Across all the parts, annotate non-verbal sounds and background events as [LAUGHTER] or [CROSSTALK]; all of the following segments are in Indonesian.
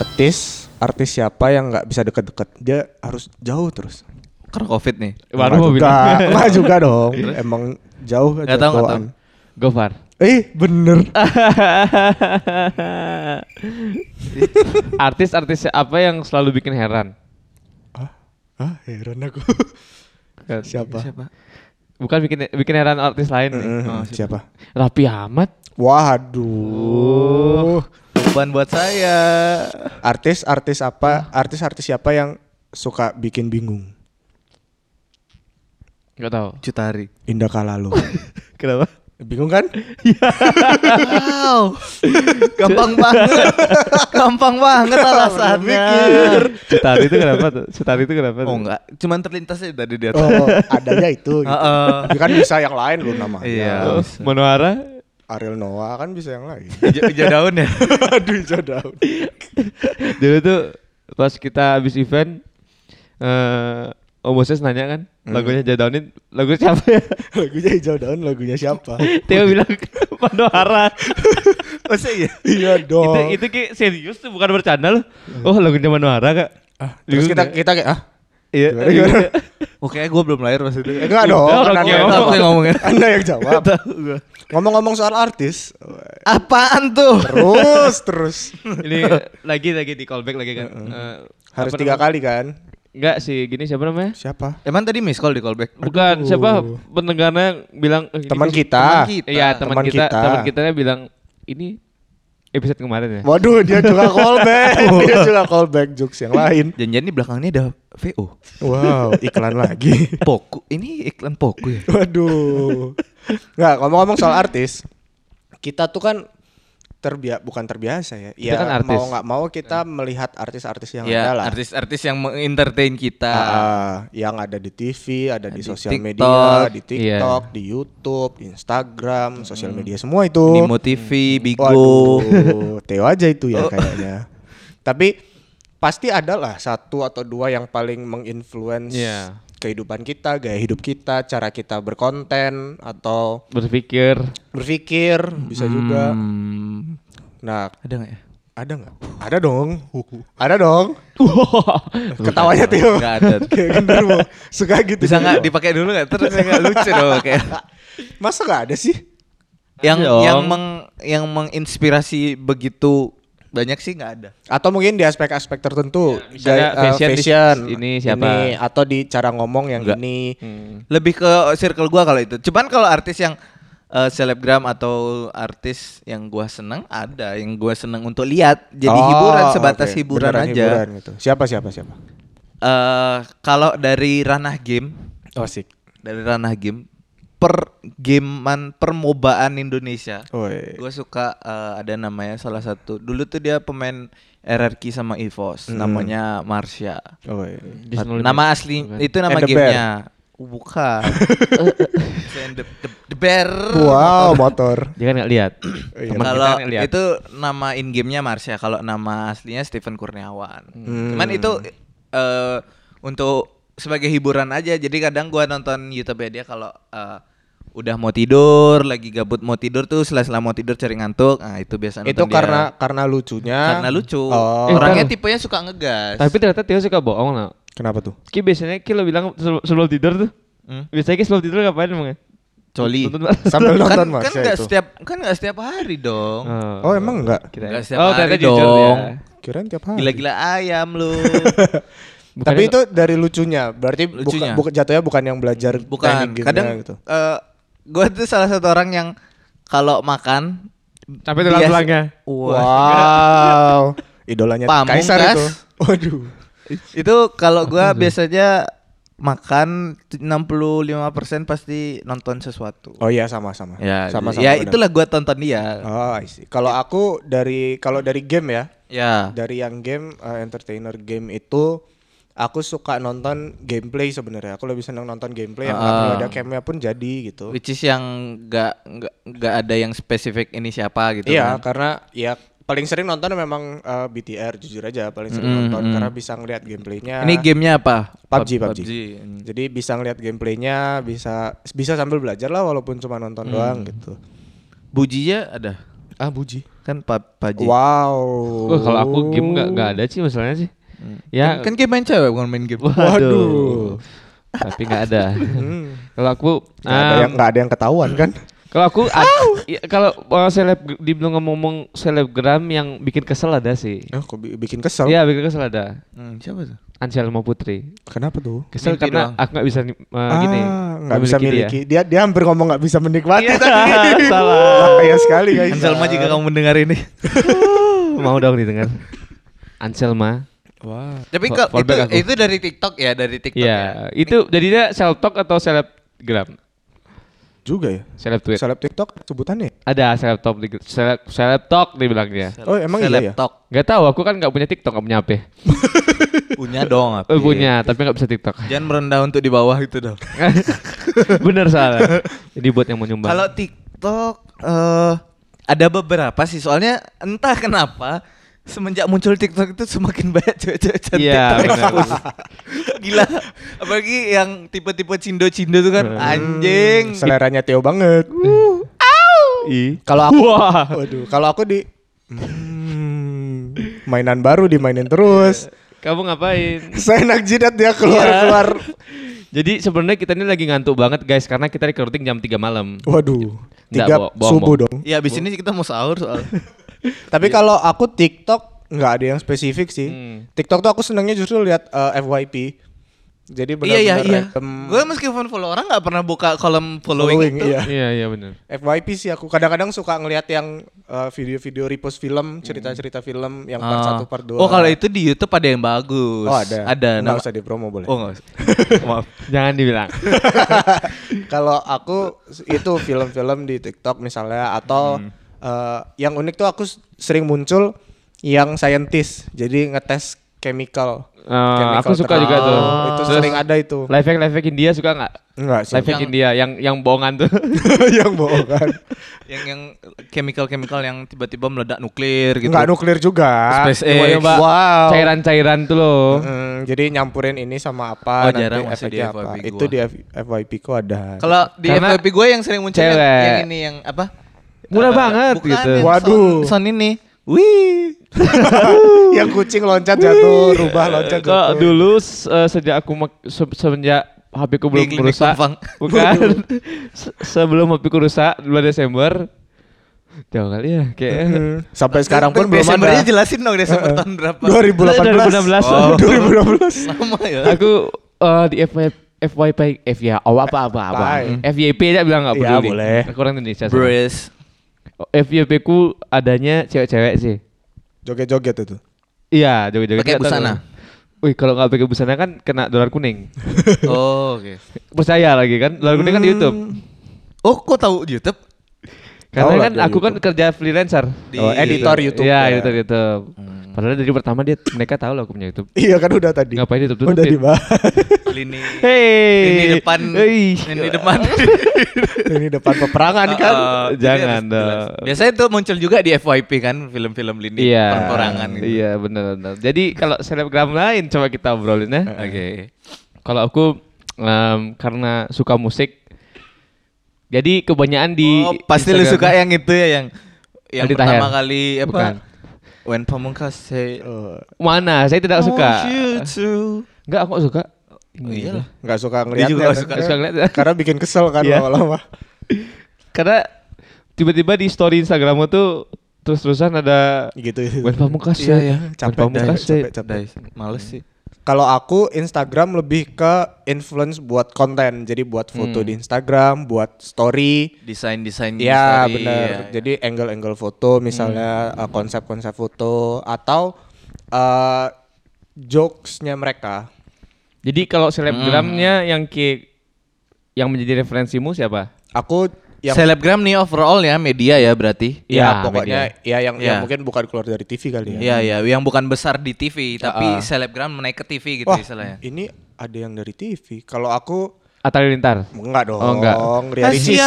artis artis siapa yang nggak bisa deket-deket dia harus jauh terus Karena covid nih. Baru mau juga bilang. [LAUGHS] nggak juga [LAUGHS] dong emang jauh aja Nggak tahu, nggak bawaan. Gofar. eh bener [LAUGHS] Artis-artis apa yang selalu bikin heran? ah ah heran aku Kan. siapa Siapa? Bukan bikin bikin heran artis lain nih. Mm, Oh, siapa Rapi Ahmad. waduh Beban buat saya. artis artis apa artis artis siapa yang suka bikin bingung Gak tahu. Cutari. Indah Kalalo [LAUGHS] Kenapa? bingung kan Wow. Gampang banget. Gampang banget alasannya. Cutari itu kenapa tuh? Cutari itu kenapa tuh? Oh enggak, cuman terlintas aja tadi di atas. oh adanya itu gitu. [LAUGHS] Heeh. Ya kan bisa yang lain lu namanya Iya. Oh. Manohara Ariel Noah kan bisa yang lain Hijau, hijau daun ya. [LAUGHS] aduh hijau daun dulu tuh pas kita habis event eh Om Moses nanya kan lagunya jadaunin lagu siapa ya? [LAUGHS] lagunya hijau daun lagunya siapa Theo bilang [LAUGHS] Manohara. Masa iya? iya itu dong itu kayak serius tuh bukan bercanda loh. Oh lagunya Manohara kak. ah, terus kita kita kayak ah Iya. Gimana, gimana? Oke, gue belum lahir pas itu. Eh, enggak dong Udah, anda, yang ngomong. Ngomongin. anda yang jawab [LAUGHS] ngomong-ngomong soal artis Apaan tuh? terus terus Ini lagi lagi di callback lagi kan. Eh, harus tiga namanya? kali kan Enggak sih, gini siapa namanya? siapa Emang tadi miss call di callback? Bukan siapa pendengarnya bilang eh, teman kita teman kita. Iya, teman kita, kita. teman kita bilang ini episode kemarin ya. waduh dia juga callback [LAUGHS] dia juga callback jokes yang lain Janjian di belakangnya ada VO. wow iklan lagi [LAUGHS] Poku. Ini iklan Poku ya? Waduh. Nggak, ngomong-ngomong soal artis, kita tuh kan terbiasa bukan terbiasa ya. Kita Ya kan artis. mau nggak mau kita melihat artis-artis yang ya, ada lah. artis-artis yang mengentertain kita. Ah, yang ada di TV, ada di Di sosial TikTok. media, di Iya. TikTok, di YouTube, di Instagram, sosial media semua itu. Nimo TV, Bigo. Waduh, [LAUGHS] Theo aja itu ya Oh. kayaknya. Tapi pasti ada lah satu atau dua yang paling menginfluence Iya. Kehidupan kita, gaya hidup kita, cara kita berkonten atau Berpikir berpikir bisa juga. Hmm, Nah, ada nggak ya? ada nggak? Ada dong. Ada dong. [LAUGHS] Ketawanya Theo. Nggak ada. [LAUGHS] Kayak genderuwo. Suka gitu. Bisa nggak dipakai dulu nggak? Terus nggak lucu dong kayak. Masa nggak ada sih? yang yang meng yang menginspirasi begitu banyak sih nggak ada. Atau mungkin di aspek-aspek tertentu. misalnya Gaya- eh, fashion di- fashion. ini siapa? atau di cara ngomong yang Nggak. ini. Hmm. Lebih ke circle gua kalau itu. Cuman kalau artis yang eh, selebgram atau artis yang gua seneng ada yang gua seneng untuk lihat jadi Oh, hiburan sebatas oke. hiburan Beneran aja. hiburan gitu. Siapa siapa siapa? Eh kalau dari ranah game, Oh, asik. dari ranah game per gamean permobaan Indonesia. Gue suka eh, ada namanya salah satu. Dulu tuh dia pemain RRQ sama EVOS, Hmm. namanya Marsha. Nama asli Bukan. itu nama And gamenya. Oh, Bukan. [LAUGHS] And the, the, the bear. Wow, motor. Dia kan nggak lihat. Iya. Kalau kan itu nama in gamenya Marsha, kalau nama aslinya Stephen Kurniawan. Hmm. Cuman itu eh untuk sebagai hiburan aja. Jadi kadang gua nonton YouTube dia kalau eh, udah mau tidur, lagi gabut mau tidur tuh sela-sela mau tidur cari ngantuk. Nah, itu biasa Itu nonton dia. karena karena lucunya. karena lucu. Oh. Orangnya tipenya suka ngegas. Tapi ternyata Theo suka bohong lah. Kenapa tuh? Ki biasanya Ki lo bilang sebelum, tidur tuh. Hmm? Biasanya Ki sebelum tidur ngapain emang [LAUGHS] ya? Coli. Sambil kan nonton kan Marsha nggak itu. setiap kan nggak setiap hari dong. Oh, emang enggak? Kirain- Nggak setiap oh, hari ternyata jujur dong. dia. Kirain tiap hari. Gila-gila ayam lu. [LAUGHS] Bukannya Tapi nggak- itu dari lucunya. Berarti bukan Lucunya. bukan jatuhnya bukan yang belajar Bukan. teknik gamenya Kadang gitu. eh gue tuh salah satu orang yang kalau makan sampai bias- tulang-tulangnya. Wah. Wow. Idolanya Pamungkas. Kaisar itu. Waduh. Itu kalau gua biasanya makan 65% pasti nonton sesuatu. Oh iya sama-sama. Ya, sama-sama. ya itulah gua tonton dia. Oh. Kalau aku dari kalau dari game ya, Ya. dari yang game uh, entertainer game itu aku suka nonton gameplay sebenarnya. Aku lebih senang nonton gameplay yang perlu Ah. ada camnya pun jadi gitu. Which is yang nggak nggak nggak ada yang spesifik ini siapa gitu. Iya, kan. karena ya paling sering nonton memang uh, BTR jujur aja paling sering Mm, nonton mm. karena bisa ngeliat gameplaynya. Ini gamenya apa? PUBG, Pub- PUBG. Hmm. Jadi bisa ngeliat gameplaynya, bisa bisa sambil belajar lah walaupun cuma nonton Hmm. doang gitu. Bujinya ada. Ah, buji. Kan PUBG. Wow. Wah, kalau aku game nggak nggak ada sih masalahnya sih. Ya, Kan, kan game main cewek bukan main game. waduh. Tapi nggak ada. Hmm. kalau aku Nggak ada um, yang nggak ada yang ketahuan kan? Kalau aku ya, kalau uh, seleb dibilang ngomong selebgram yang bikin kesel ada sih. Oh, kok bi- bikin kesel? Iya bikin kesel ada. Hmm, siapa tuh? Anselma Putri. Kenapa tuh? Kesel Mimpi karena doang. aku nggak bisa uh, ah, gini. nggak bisa miliki. Dia. dia hampir ngomong nggak bisa menikmati Iya, tadi. salah. Bahaya sekali guys. Anselma jika kamu mendengar ini. [LAUGHS] Mau dong didengar. Anselma. Wah. Tapi kok itu, aku. itu dari TikTok ya, dari TikTok Iya, ya. itu jadinya seleb talk atau selebgram? Juga ya. Seleb tweet. Seleb TikTok sebutannya. Ada seleb talk di seleb seleb talk dibilangnya. Oh, emang iya ya? Seleb-talk. Gak tahu, aku kan nggak punya TikTok, nggak punya HP. [LAUGHS] Punya dong. Oh, Api. punya, tapi nggak bisa TikTok. Jangan merendah untuk di bawah itu dong. [LAUGHS] Bener salah. Jadi buat yang mau nyumbang. Kalau TikTok eh ada beberapa sih soalnya entah kenapa semenjak muncul TikTok itu semakin [LAUGHS] banyak cewek-cewek cantik. Iya, terekspos. Gila. Apalagi yang tipe-tipe cindo-cindo tuh kan Hmm. anjing. Seleranya Theo banget. Kalau aku, Wah. waduh, kalau aku di Hmm, mainan baru dimainin terus. Kamu ngapain? [LAUGHS] Saya enak jidat dia keluar-keluar. Jadi sebenarnya kita ini lagi ngantuk banget guys karena kita recording jam 3 malam. Waduh, Nggak, tiga bo- bohong, subuh bohong. dong. Ya abis ini kita mau sahur soal. [LAUGHS] Tapi kalau aku TikTok nggak ada yang spesifik sih. Hmm. TikTok tuh aku senangnya justru lihat eh, FYP. Jadi iya iya benar-benar iya. random Gue meskipun follow orang nggak pernah buka kolom following, following, itu. iya. Iya iya benar. FYP sih aku kadang-kadang suka ngelihat yang eh, video-video repost film, cerita-cerita film yang part Ah. 1 part 2. Oh kalau itu di YouTube ada yang bagus. Oh, ada. Ada. Nggak nama- usah dipromo boleh. Oh nggak [LAUGHS] usah. Maaf. Jangan dibilang. [LAUGHS] Kalau aku itu film-film di TikTok misalnya atau Hmm. Eh, yang unik tuh aku sering muncul yang scientist. Jadi ngetes chemical. Eh, aku suka juga tuh. Itu Terus sering ada itu. Live hack live hack India suka nggak? Enggak sih. Live hack Yang- India yang yang bohongan tuh. [LAUGHS] yang bohong kan. yang yang chemical-chemical yang tiba-tiba meledak nuklir gitu. Enggak nuklir juga. SpaceX. Wow. Cairan-cairan tuh loh. Mm, jadi nyampurin ini sama apa Oh, jarang masih di efeknya apa. FYP Itu gua. di F- FYP ku ada. Kalau di Karena FYP gue yang sering muncul yang, yang ini yang apa? Murah Eh, banget bukan, gitu. yang Waduh. Son, son ini. Wih. [LAUGHS] yang kucing loncat jatuh, rubah loncat Kok jatuh. dulu s- eh, sejak aku se- semenjak HP ku belum Di rusak. [LAUGHS] Bukan. Se- sebelum HP ku rusak bulan Desember. Jauh kali ya kayak Hmm, [LAUGHS] Sampai sekarang pun belum Desembernya ada. jelasin dong Desember tahun berapa. 2018. 2016. Oh. 2016. Lama ya. aku eh, di FYP FYP F ya oh apa apa apa. FYP aja bilang nggak Ya, peduli boleh. aku orang Indonesia. Bruce. Oh, FYP ku adanya cewek-cewek sih Joget-joget itu. iya joget-joget Pakai busana? Wih kalau nggak pakai busana kan kena dolar kuning [LAUGHS] Oh, oke. percaya lagi kan dolar kuning kan di YouTube Oh, kok tahu YouTube? karena lah kan aku kan YouTube. kerja freelancer Di Oh, editor YouTube. Iya ya. editor YouTube padahal dari pertama dia mereka tahu loh aku punya YouTube Iya kan udah tadi. Ngapain ditutup-tutupin? Udah dibahas. lini Hei lini depan Hei. lini depan [LAUGHS] Ini depan peperangan kan. Oh, jadi Jangan dong. Biasanya itu muncul juga di FYP kan film-film lini Iya perperangan gitu. Iya benar benar Jadi kalau selebgram lain coba kita obrolin ya Oke. Kalau aku em, karena suka musik, jadi kebanyakan di oh, pasti lu Instagram- suka yang itu ya yang yang Aldi pertama Taher. kali apa? Bukan. When Pamungkas say Oh, mana? Saya tidak suka. Enggak, aku suka. Oh, iyalah. nggak suka ngeliatnya. juga kan. suka. Suka ngeliat. [LAUGHS] Karena bikin kesel kan Iya. lama-lama. [LAUGHS] Karena tiba-tiba di story Instagrammu tuh terus-terusan ada Gitu. Wen Pamungkas. Iya. Wen Capek, Pamungkas. capek, capek. Males sih. Kalau aku Instagram lebih ke influence buat konten. Jadi buat foto Hmm. di Instagram, buat story. Desain-desain Ya story, benar. ya, ya. Jadi angle-angle foto misalnya Hmm. uh, konsep-konsep foto atau uh, jokesnya mereka. Jadi kalau selebgramnya yang ki yang menjadi referensimu siapa? Aku yang Selebgram nih overall ya media ya berarti. ya, Ya, pokoknya ya yang yang Ya. mungkin bukan keluar dari TV kali ya. Iya ya, yang bukan besar di TV tapi Ah. selebgram naik ke TV gitu Wah, istilahnya. ini ada yang dari TV. Kalau aku Atta Halilintar. enggak dong. Oh, enggak. Ria Ricis.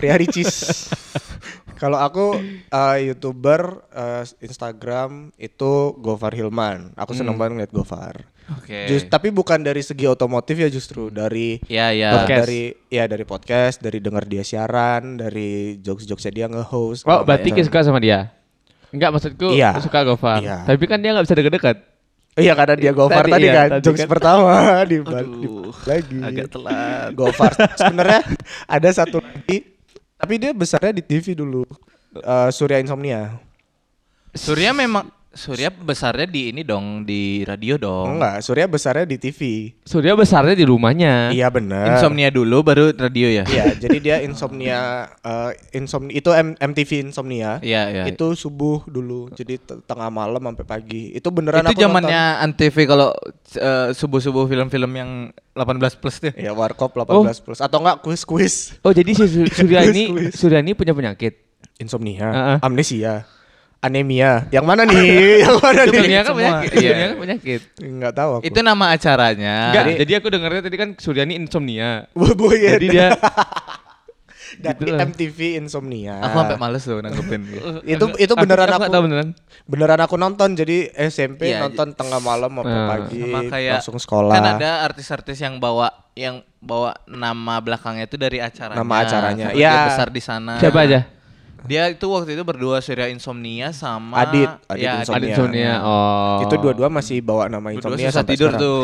Ria Ricis. [LAUGHS] Kalau aku uh, youtuber uh, Instagram itu Gofar Hilman. Aku seneng banget ngeliat Gofar. Oke. Just, tapi bukan dari segi otomotif ya justru dari Ya ya. Podcast. dari ya dari podcast, dari denger dia siaran, dari jokes-jokesnya dia nge-host. Oh, berarti nggak- Ki suka sama dia. Enggak maksudku Iya. suka Gofar. Iya. Tapi kan dia nggak bisa deket-deket. Iya karena dia Gofar Tadi tadi, iya, kan tadi jokes kan. pertama [LAUGHS] di, di Aduh, lagi. agak telat. Gofar sebenarnya ada satu lagi tapi dia besarnya di TV dulu. Eh, Surya Insomnia. Surya memang Surya besarnya di ini dong di radio dong. Enggak, Surya besarnya di TV. Surya besarnya di rumahnya. Iya benar. Insomnia dulu baru radio ya. Iya, jadi dia insomnia eh insomnia itu M- MTV insomnia. Iya, iya. Itu subuh dulu. Jadi tengah malam sampai pagi. Itu beneran Itu aku zamannya Antv kalau eh, subuh-subuh film-film yang 18 plus tuh. nonton. Ya Warkop 18 Oh. plus atau enggak kuis-kuis. Oh jadi si Sur- [LAUGHS] Surya ini. Surya ini punya penyakit. Insomnia, Heeh. amnesia, anemia. Yang mana nih? [LAUGHS] Yang mana nih? kan semua. penyakit. Iya. Surya kan penyakit. Enggak tahu aku. Itu nama acaranya. Enggak, Jadi- jadi aku dengarnya tadi kan Suryani insomnia. Bu Jadi dia [LAUGHS] dari gitu. MTV insomnia. aku sampai males tuh nanggepin. itu itu beneran aku, aku, tahu beneran. beneran aku nonton jadi SMP Iya, nonton tengah malam sampai Ah. pagi Sama kayak langsung sekolah Kan ada artis-artis yang bawa yang bawa nama belakangnya itu dari acaranya. Nama acaranya. Iya. Besar di sana. Siapa aja? Dia itu waktu itu berdua Surya Insomnia sama Adit, Adit ya, Insomnia. Adit Insomnia. Oh. itu dua-dua masih bawa nama insomnia susah sampai tidur sekarang. tuh.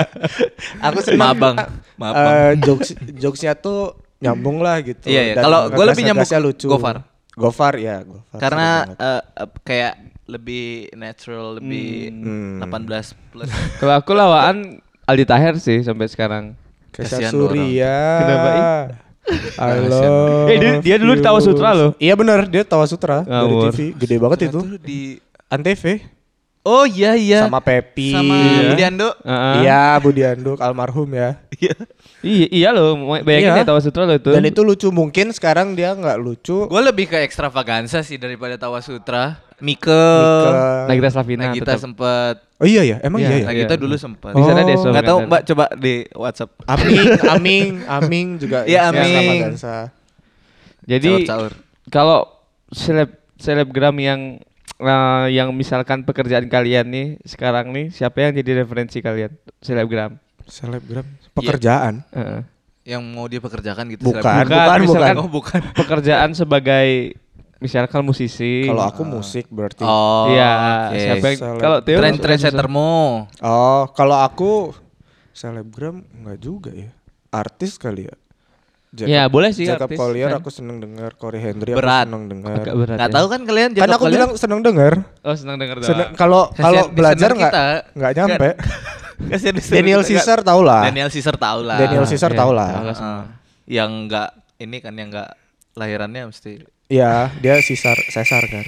[LAUGHS] aku senang Mabang. Mabang. eh, jokes jokesnya tuh nyambung lah gitu Iya, iya. Kalau gua lebih nyambung lucu Gofar. Gofar ya Gofar Karena eh, kayak lebih natural, lebih Hmm. 18 plus. [LAUGHS] Kalau aku lawaan Aldi Taher sih sampai sekarang. Kasihan Surya Kenapa, ih? I love Eh, dia- dia dulu di Tawa. Sutra loh. Iya bener dia Tawa Sutra dari Ngawur. TV Gede banget itu Tuh di Antv Oh iya iya. Sama Pepi Sama Iya. Budiando. Heeh. Iya Budi Anduk almarhum ya Iya. Iya, iya loh, bayangin Iya. ya Tawa Sutra lo itu. Dan itu lucu mungkin sekarang dia nggak lucu Gue lebih ke ekstravaganza sih daripada Tawa Sutra. Mike, Ke- Nagita Slavina Nagita tetap. sempet. Oh iya ya emang Iya. iya ya Nagita Iya. dulu sempet. Di sana Oh. deh Nggak tahu Mbak coba di WhatsApp. Aming Aming Aming juga Iya, Aming. Dansa. Jadi kalau seleb selebgram yang eh, yang misalkan pekerjaan kalian nih sekarang nih siapa yang jadi referensi kalian selebgram? selebgram pekerjaan Heeh. Yang mau dia pekerjakan gitu. bukan selebgram. Bukan, bukan bukan, misalkan- Oh bukan. Pekerjaan sebagai misalkan musisi. kalau aku musik berarti Oh. Iya, oke. siapa yang Seleb- kalau Theo Trend trendsettermu. oh kalau aku selebgram nggak juga ya artis kali ya Jacob, Ya, boleh sih Jacob artis, Collier kan. aku seneng denger Corey Henry Berat. aku seneng denger agak berat. Nggak ya. tahu kan kalian kan Jacob aku Collier? bilang seneng denger Oh, senang dengar doang. Seneng- kalau kalau belajar nggak nggak nyampe [LAUGHS] Kasihan listener Daniel Caesar tau lah Daniel Caesar tahu lah. Daniel Caesar iya, tau tahu lah. Heeh. yang enggak ini kan yang enggak lahirannya mesti Iya, dia Caesar Caesar kan.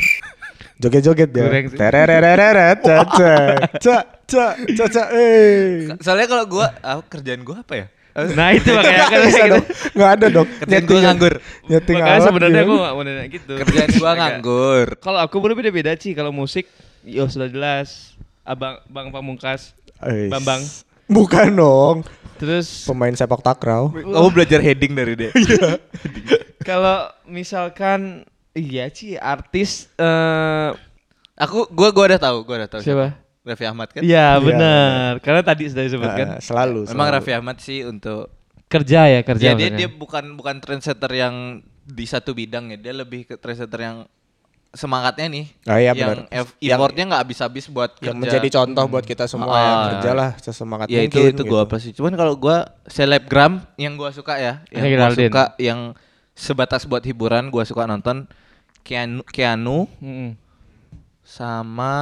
Joget-joget dia. Goreng sih. Tererereret, caca, [LAUGHS] ca, ca, ca, ca, eh. soalnya kalau gua ah, kerjaan gua apa ya Nah, itu makanya kan Nggak bisa gitu. dong. Nggak ada dong. Kerjaan gua nganggur. Nyeting Makanya sebenarnya gue gak mau nanya gitu. kerjaan Agak- nganggur Kalau aku berbeda-beda sih. Kalau musik, yo sudah jelas. Abang Bang Pamungkas. Bambang. Bukan dong. Terus Pemain sepak takraw. kamu belajar heading dari dia [LAUGHS] kalau misalkan iya sih artis eh aku gua gua udah tahu gua udah tahu siapa? Raffi Ahmad kan Iya Iya, benar. Karena tadi sudah disebutkan Ah, selalu. memang selalu. Raffi Ahmad sih untuk kerja ya kerja. ya, dia dia bukan bukan trendsetter yang di satu bidang ya dia lebih ke trendsetter yang semangatnya nih Ah, iya, yang benar. effortnya nggak habis-habis buat yang kerja. menjadi contoh buat kita semua Ah. yang kerja lah sesemangat ya mungkin. itu itu gua gitu. apa sih cuman kalau gua selebgram yang gua suka ya yang gua Geraldine. suka yang sebatas buat hiburan gua suka nonton Keanu Keanu Mm-mm. sama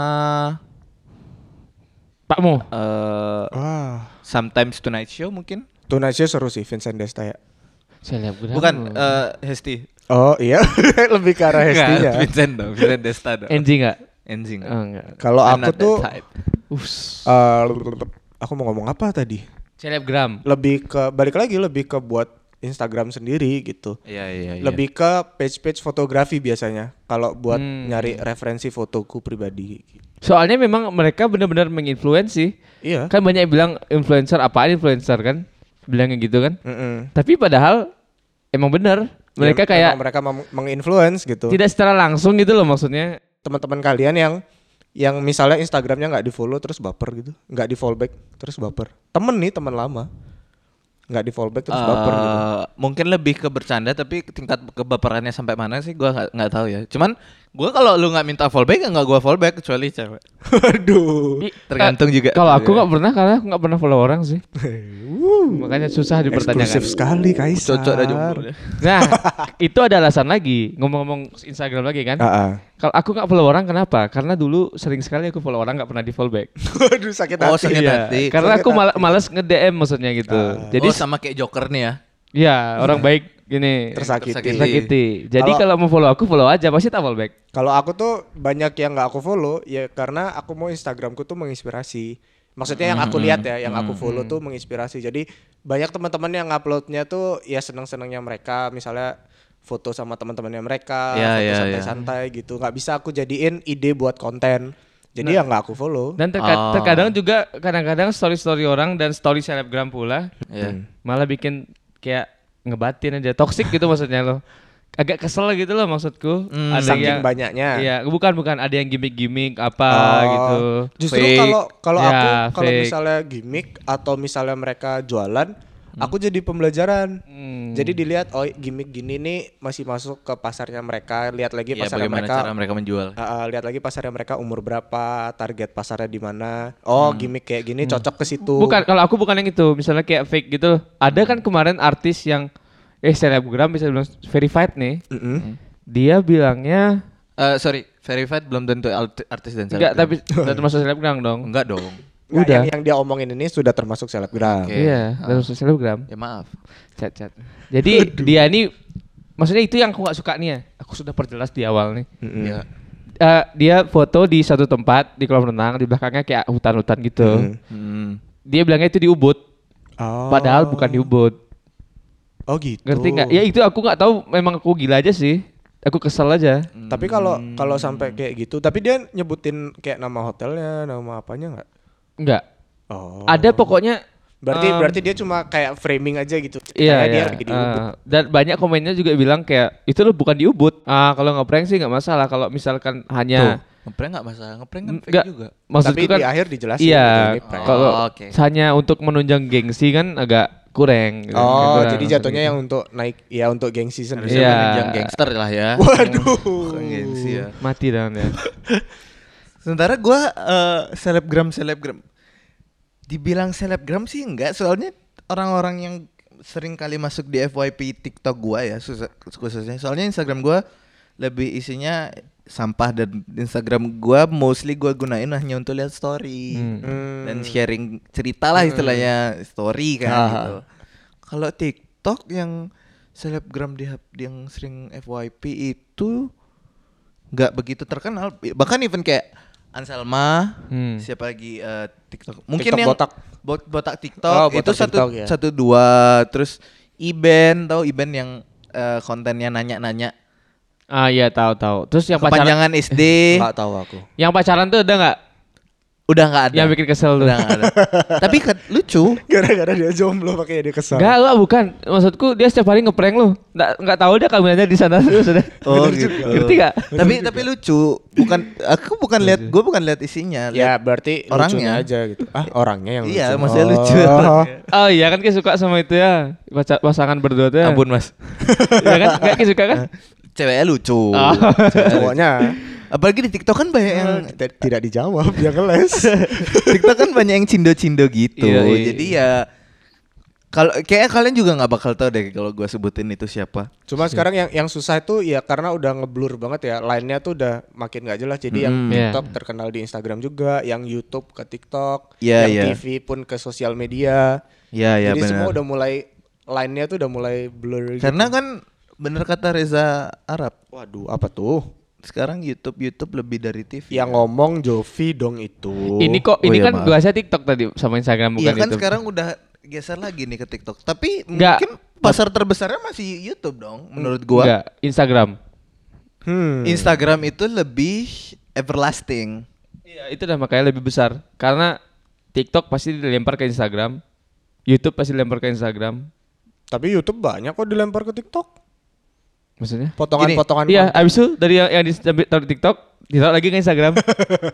Pakmu. eh Wah. Sometimes Tonight Show mungkin Tonight Show seru sih Vincent Desta ya. Selebgram. bukan eh Hesti Oh iya, [LAUGHS] lebih ke arah Nggak, hestinya. Vincent dong Vincent Desta dong NG enggak? Enzi nggak? Oh, enggak. Kalau aku tuh, eh, aku mau ngomong apa tadi? Selebgram. Lebih ke balik lagi lebih ke buat Instagram sendiri gitu. Iya iya iya. Lebih ke page-page fotografi biasanya. Kalau buat Hmm. nyari referensi fotoku pribadi. Soalnya memang mereka benar-benar menginfluensi. Iya. Kan banyak yang bilang influencer apaan influencer kan? Bilangnya gitu kan. Mm-mm. Tapi padahal emang benar. Mereka Ya, kayak mereka menginfluence gitu. tidak secara langsung gitu loh maksudnya. Teman-teman kalian yang yang misalnya Instagramnya nggak di follow terus baper gitu, nggak di follow back terus baper. Temen nih teman lama, nggak di follow back terus baper gitu. Eh, mungkin lebih ke bercanda tapi tingkat kebaperannya sampai mana sih gua nggak nggak tahu ya. Cuman Gua kalau lu nggak minta fallback ya nggak gua fallback kecuali cewek. Waduh. Tergantung juga. Kalau aku nggak pernah karena aku nggak pernah follow orang sih. Makanya susah dipertanyakan. Eksklusif sekali Kaisar. Cocok deh. Nah, [LAUGHS] itu ada alasan lagi. Ngomong-ngomong Instagram lagi kan. Kalau aku nggak follow orang kenapa? Karena dulu sering sekali aku follow orang nggak pernah di follow back. Waduh sakit Oh, hati. sakit Iya, hati. Karena Sakit aku mal hati. males nge-DM maksudnya gitu. Ah. Jadi oh, sama kayak Joker nih ya. ya orang baik gini Tersakiti. Tersakiti. tersakiti. Jadi Kalau- mau follow aku follow aja pasti tak follow back. Kalau aku tuh banyak yang nggak aku follow ya karena aku mau Instagramku tuh menginspirasi. Maksudnya yang aku lihat ya, yang aku follow tuh menginspirasi. Jadi banyak teman-teman yang uploadnya tuh ya seneng-senengnya mereka, misalnya foto sama teman-temannya mereka, Ya, foto ya, ya. santai-santai gitu. Nggak bisa aku jadiin ide buat konten. Jadi ya nggak aku follow. Dan terka- Oh. terkadang juga kadang-kadang story-story orang dan story selebgram pula Iya. malah bikin kayak ngebatin aja toxic gitu maksudnya lo. Agak kesel gitu loh maksudku. Hmm. ada Saking yang banyaknya. Iya, bukan bukan ada yang gimmick-gimmick apa Oh, gitu. Justru kalau kalau Ya, aku kalau misalnya gimmick atau misalnya mereka jualan, aku jadi pembelajaran. Hmm. Jadi dilihat oh gimmick gini nih masih masuk ke pasarnya mereka, lihat lagi Iya, pasarnya bagaimana mereka. cara mereka menjual. Uh, uh, lihat lagi pasarnya mereka umur berapa, target pasarnya di mana. Oh, Hmm. gimmick kayak gini cocok ke situ. Bukan kalau aku bukan yang itu, misalnya kayak fake gitu. Ada kan kemarin artis yang eh selebgram bisa bilang verified nih. Mm-mm. Dia bilangnya Eh, sorry, verified belum tentu artis dan enggak selebgram. tapi [LAUGHS] udah termasuk selebgram dong. enggak dong. Nggak, Udah. Yang, yang dia omongin ini sudah termasuk selebgram. Oke. Iya, termasuk selebgram. Ya maaf. Chat chat. Jadi dia ini maksudnya itu yang aku nggak suka nih ya. Aku sudah perjelas di awal nih. Mm-mm. Iya. Eh, dia foto di satu tempat di kolam renang di belakangnya kayak hutan-hutan gitu. Mm. Hmm. Dia bilangnya itu di Ubud, Oh. padahal bukan di Ubud. Oh gitu. Ngerti nggak? Ya itu aku nggak tahu. Memang aku gila aja sih. Aku kesel aja. Tapi kalau kalau sampai kayak gitu, tapi dia nyebutin kayak nama hotelnya, nama apanya nggak? Enggak. Oh. Ada pokoknya. Berarti em, berarti dia cuma kayak framing aja gitu. Iya, Kayak iya. dia lagi di Ubud. Eh, dan banyak komennya juga bilang kayak itu lo bukan di Ubud. Ah, kalau ngeprank sih nggak masalah. Kalau misalkan hanya Ngeprank enggak masalah, ngeprank kan fake juga. maksudku Tapi kan di akhir dijelasin. Iya, gitu, kalau Oh, oke. hanya untuk menunjang gengsi kan agak kurang. gitu. Oh, Gitu lah, jadi jatuhnya gitu. yang untuk naik ya untuk gengsi sendiri. Iya. menunjang gangster lah ya. Waduh. Gengsi ya. mati dan ya. [LAUGHS] Sementara gua eh, selebgram selebgram dibilang selebgram sih enggak soalnya orang-orang yang sering kali masuk di FYP TikTok gua ya sus- khususnya soalnya Instagram gua lebih isinya sampah dan Instagram gua mostly gua gunain hanya untuk lihat story Hmm. Hmm. dan sharing cerita lah istilahnya story kan Ah. gitu. Kalau TikTok yang selebgram di yang sering FYP itu nggak begitu terkenal bahkan even kayak Anselma Hmm. siapa lagi eh, TikTok mungkin TikTok yang botak. bot- botak TikTok Oh, itu botak satu TikTok, ya. satu dua terus Iben tahu Iben yang eh, kontennya nanya-nanya Ah iya tahu tahu. Terus yang pacaran kepanjangan SD [LAUGHS] Nggak tahu aku. yang pacaran tuh udah nggak? Udah nggak ada Yang bikin kesel tuh. udah nggak ada [LAUGHS] tapi kan lucu Gara-gara dia jomblo makanya dia kesal. Enggak, enggak bukan. Maksudku dia setiap hari ngeprank lu. Enggak enggak tahu dia kameranya di sana terus sudah. [LAUGHS] Oh gitu. Ngerti gak? tapi tapi lucu. Bukan aku bukan lihat gue bukan lihat isinya. Ya lihat- berarti orangnya. aja gitu. Ah orangnya yang Iya, lucu. maksudnya lucu. Oh. [LAUGHS] Oh iya kan kayak suka sama itu ya. Pasangan berdua tuh ya. Ampun mas. Iya kan? Kayak suka kan? Ceweknya lucu. Oh. Cowoknya Apalagi di TikTok kan banyak yang tidak, tidak dijawab [LAUGHS] dia ngeles. TikTok kan banyak yang cindo-cindo gitu. Iya, iya. Jadi ya kalau kayak kalian juga nggak bakal tahu deh kalau gue sebutin itu siapa. Cuma sekarang yang yang susah itu ya karena udah ngeblur banget ya. Lainnya tuh udah makin nggak jelas. Jadi yang Hmm. TikTok Iya. terkenal di Instagram juga, yang YouTube ke TikTok, Iya, yang iya. TV pun ke sosial media. Ya ya Jadi semua udah mulai lainnya tuh udah mulai blur gitu. Karena kan bener kata Reza Arab. waduh apa tuh? Sekarang YouTube YouTube lebih dari TV. Yang ngomong Jovi dong itu. Ini kok Oh ini iya, kan maaf. bahasa TikTok tadi sama Instagram bukan Iya kan itu. sekarang udah geser lagi nih ke TikTok. Tapi Nggak. mungkin pasar terbesarnya masih YouTube dong menurut gua. Enggak, Instagram. Hmm. Instagram itu lebih everlasting. Iya, itu udah makanya lebih besar. Karena TikTok pasti dilempar ke Instagram. YouTube pasti dilempar ke Instagram. Tapi YouTube banyak kok dilempar ke TikTok. Maksudnya? Potongan-potongan. Iya, konten. abis itu dari yang, yang di- taruh di TikTok, ditaruh lagi ke Instagram.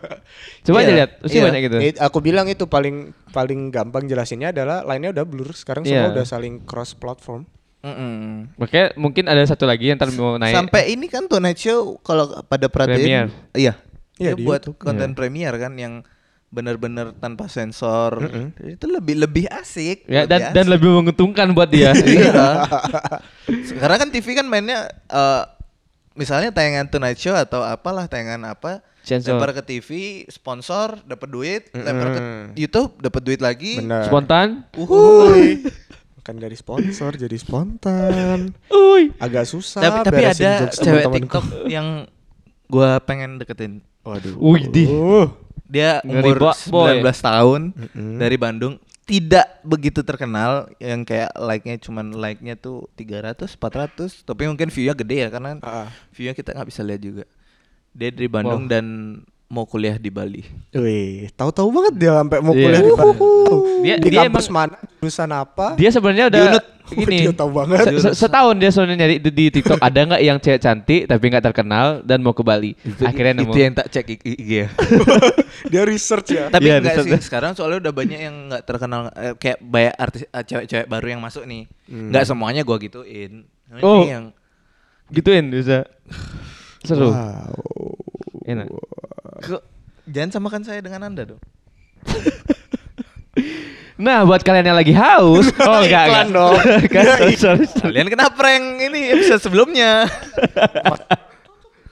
[LAUGHS] Coba aja Iya, lihat, pasti iya. banyak gitu. Eh, aku bilang itu paling paling gampang jelasinnya adalah lainnya udah blur. Sekarang Iya. semua udah saling cross platform. Mm-mm. Makanya mungkin ada satu lagi yang ntar mau naik. Sampai ini kan Tonight Show kalau pada perhatiin iya. Iya, Dia di buat YouTube. konten premier kan yang benar-benar tanpa sensor. Itu lebih lebih asik. ya dan lebih dan asik. lebih menguntungkan buat dia. [LAUGHS] iya. Sekarang kan TV kan mainnya eh, misalnya tayangan Tonight Show atau apalah tayangan apa Sensor. lempar ke TV sponsor dapat duit lempar ke YouTube dapat duit lagi Benar. Spontan. Uhuy. [LAUGHS] Bukan dari sponsor jadi spontan. Uy. Agak susah. tapi tapi ada cewek. TikTok yang gua pengen deketin Waduh. Wih. Uh. Dia Ngeri, umur Bo- boy. 19 tahun dari Bandung. Tidak begitu terkenal yang kayak like-nya cuman like-nya tuh 300 400 tapi mungkin view-nya gede ya karena Ah. view-nya kita nggak bisa lihat juga. Dia dari Bandung dan mau kuliah di Bali Wih, tahu-tahu banget dia sampai mau Iya. kuliah di Bandung. Dia- di dia kampus emang- mana, jurusan apa? Dia sebenarnya udah [LAUGHS] gini. Dia tahu banget. Se- se- setahun dia soalnya nyari di, di TikTok ada nggak yang cewek cantik tapi nggak terkenal dan mau ke Bali. Akhirnya nemu. itu yang tak cek IG ya [LAUGHS] dia research ya. tapi Iya, enggak sih sekarang soalnya udah banyak yang nggak terkenal eh, kayak banyak artis eh, cewek-cewek baru yang masuk nih nggak semuanya gua gituin Ini Oh. yang Gituin bisa. Seru. Wow. Enak. Kok jangan samakan saya dengan anda dong [LAUGHS] Nah, buat kalian yang lagi haus, [LAUGHS] oh enggak Iklan enggak. dong. [LAUGHS] Kan, sorry, sorry, sorry. Kalian kena prank ini episode sebelumnya.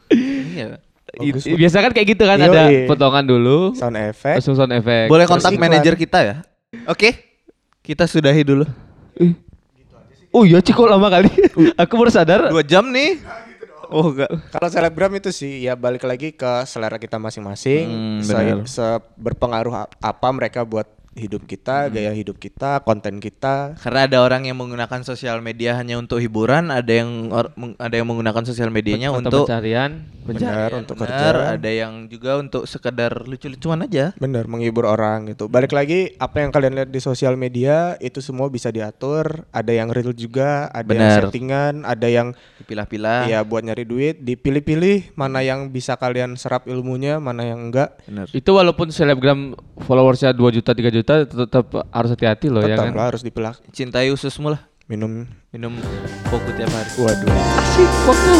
iya. Bagus, Biasa kan kayak gitu kan Yoi. ada potongan dulu, Sound effect. langsung sound effect. Boleh kontak manajer kita ya. Oke. Kita sudahi dulu. Ih. Oh iya Ciko lama kali. Aku baru sadar. Dua jam nih. Oh enggak. Kalau selebgram itu sih ya balik lagi ke selera kita masing-masing. Hmm, Se- se- berpengaruh apa mereka buat hidup kita, gaya hidup kita, konten kita. Karena ada orang yang menggunakan sosial media hanya untuk hiburan, ada yang ada yang menggunakan sosial medianya untuk pencarian. Benar untuk benar, kerja. ada yang juga untuk sekedar lucu-lucuan aja. Bener menghibur orang gitu. Balik lagi apa yang kalian lihat di sosial media itu semua bisa diatur. Ada yang real juga, ada yang Benar. settingan, ada yang Dipilah-pilah. ya buat nyari duit. Dipilih-pilih mana yang bisa kalian serap ilmunya, mana yang enggak. Benar. Itu walaupun selebgram followersnya 2 juta 3 juta kita tetap harus hati-hati loh ya tetap ya kan. Lah, harus dipelak. Cintai ususmu lah. Minum minum kopi tiap hari. Waduh. Asik, waktu.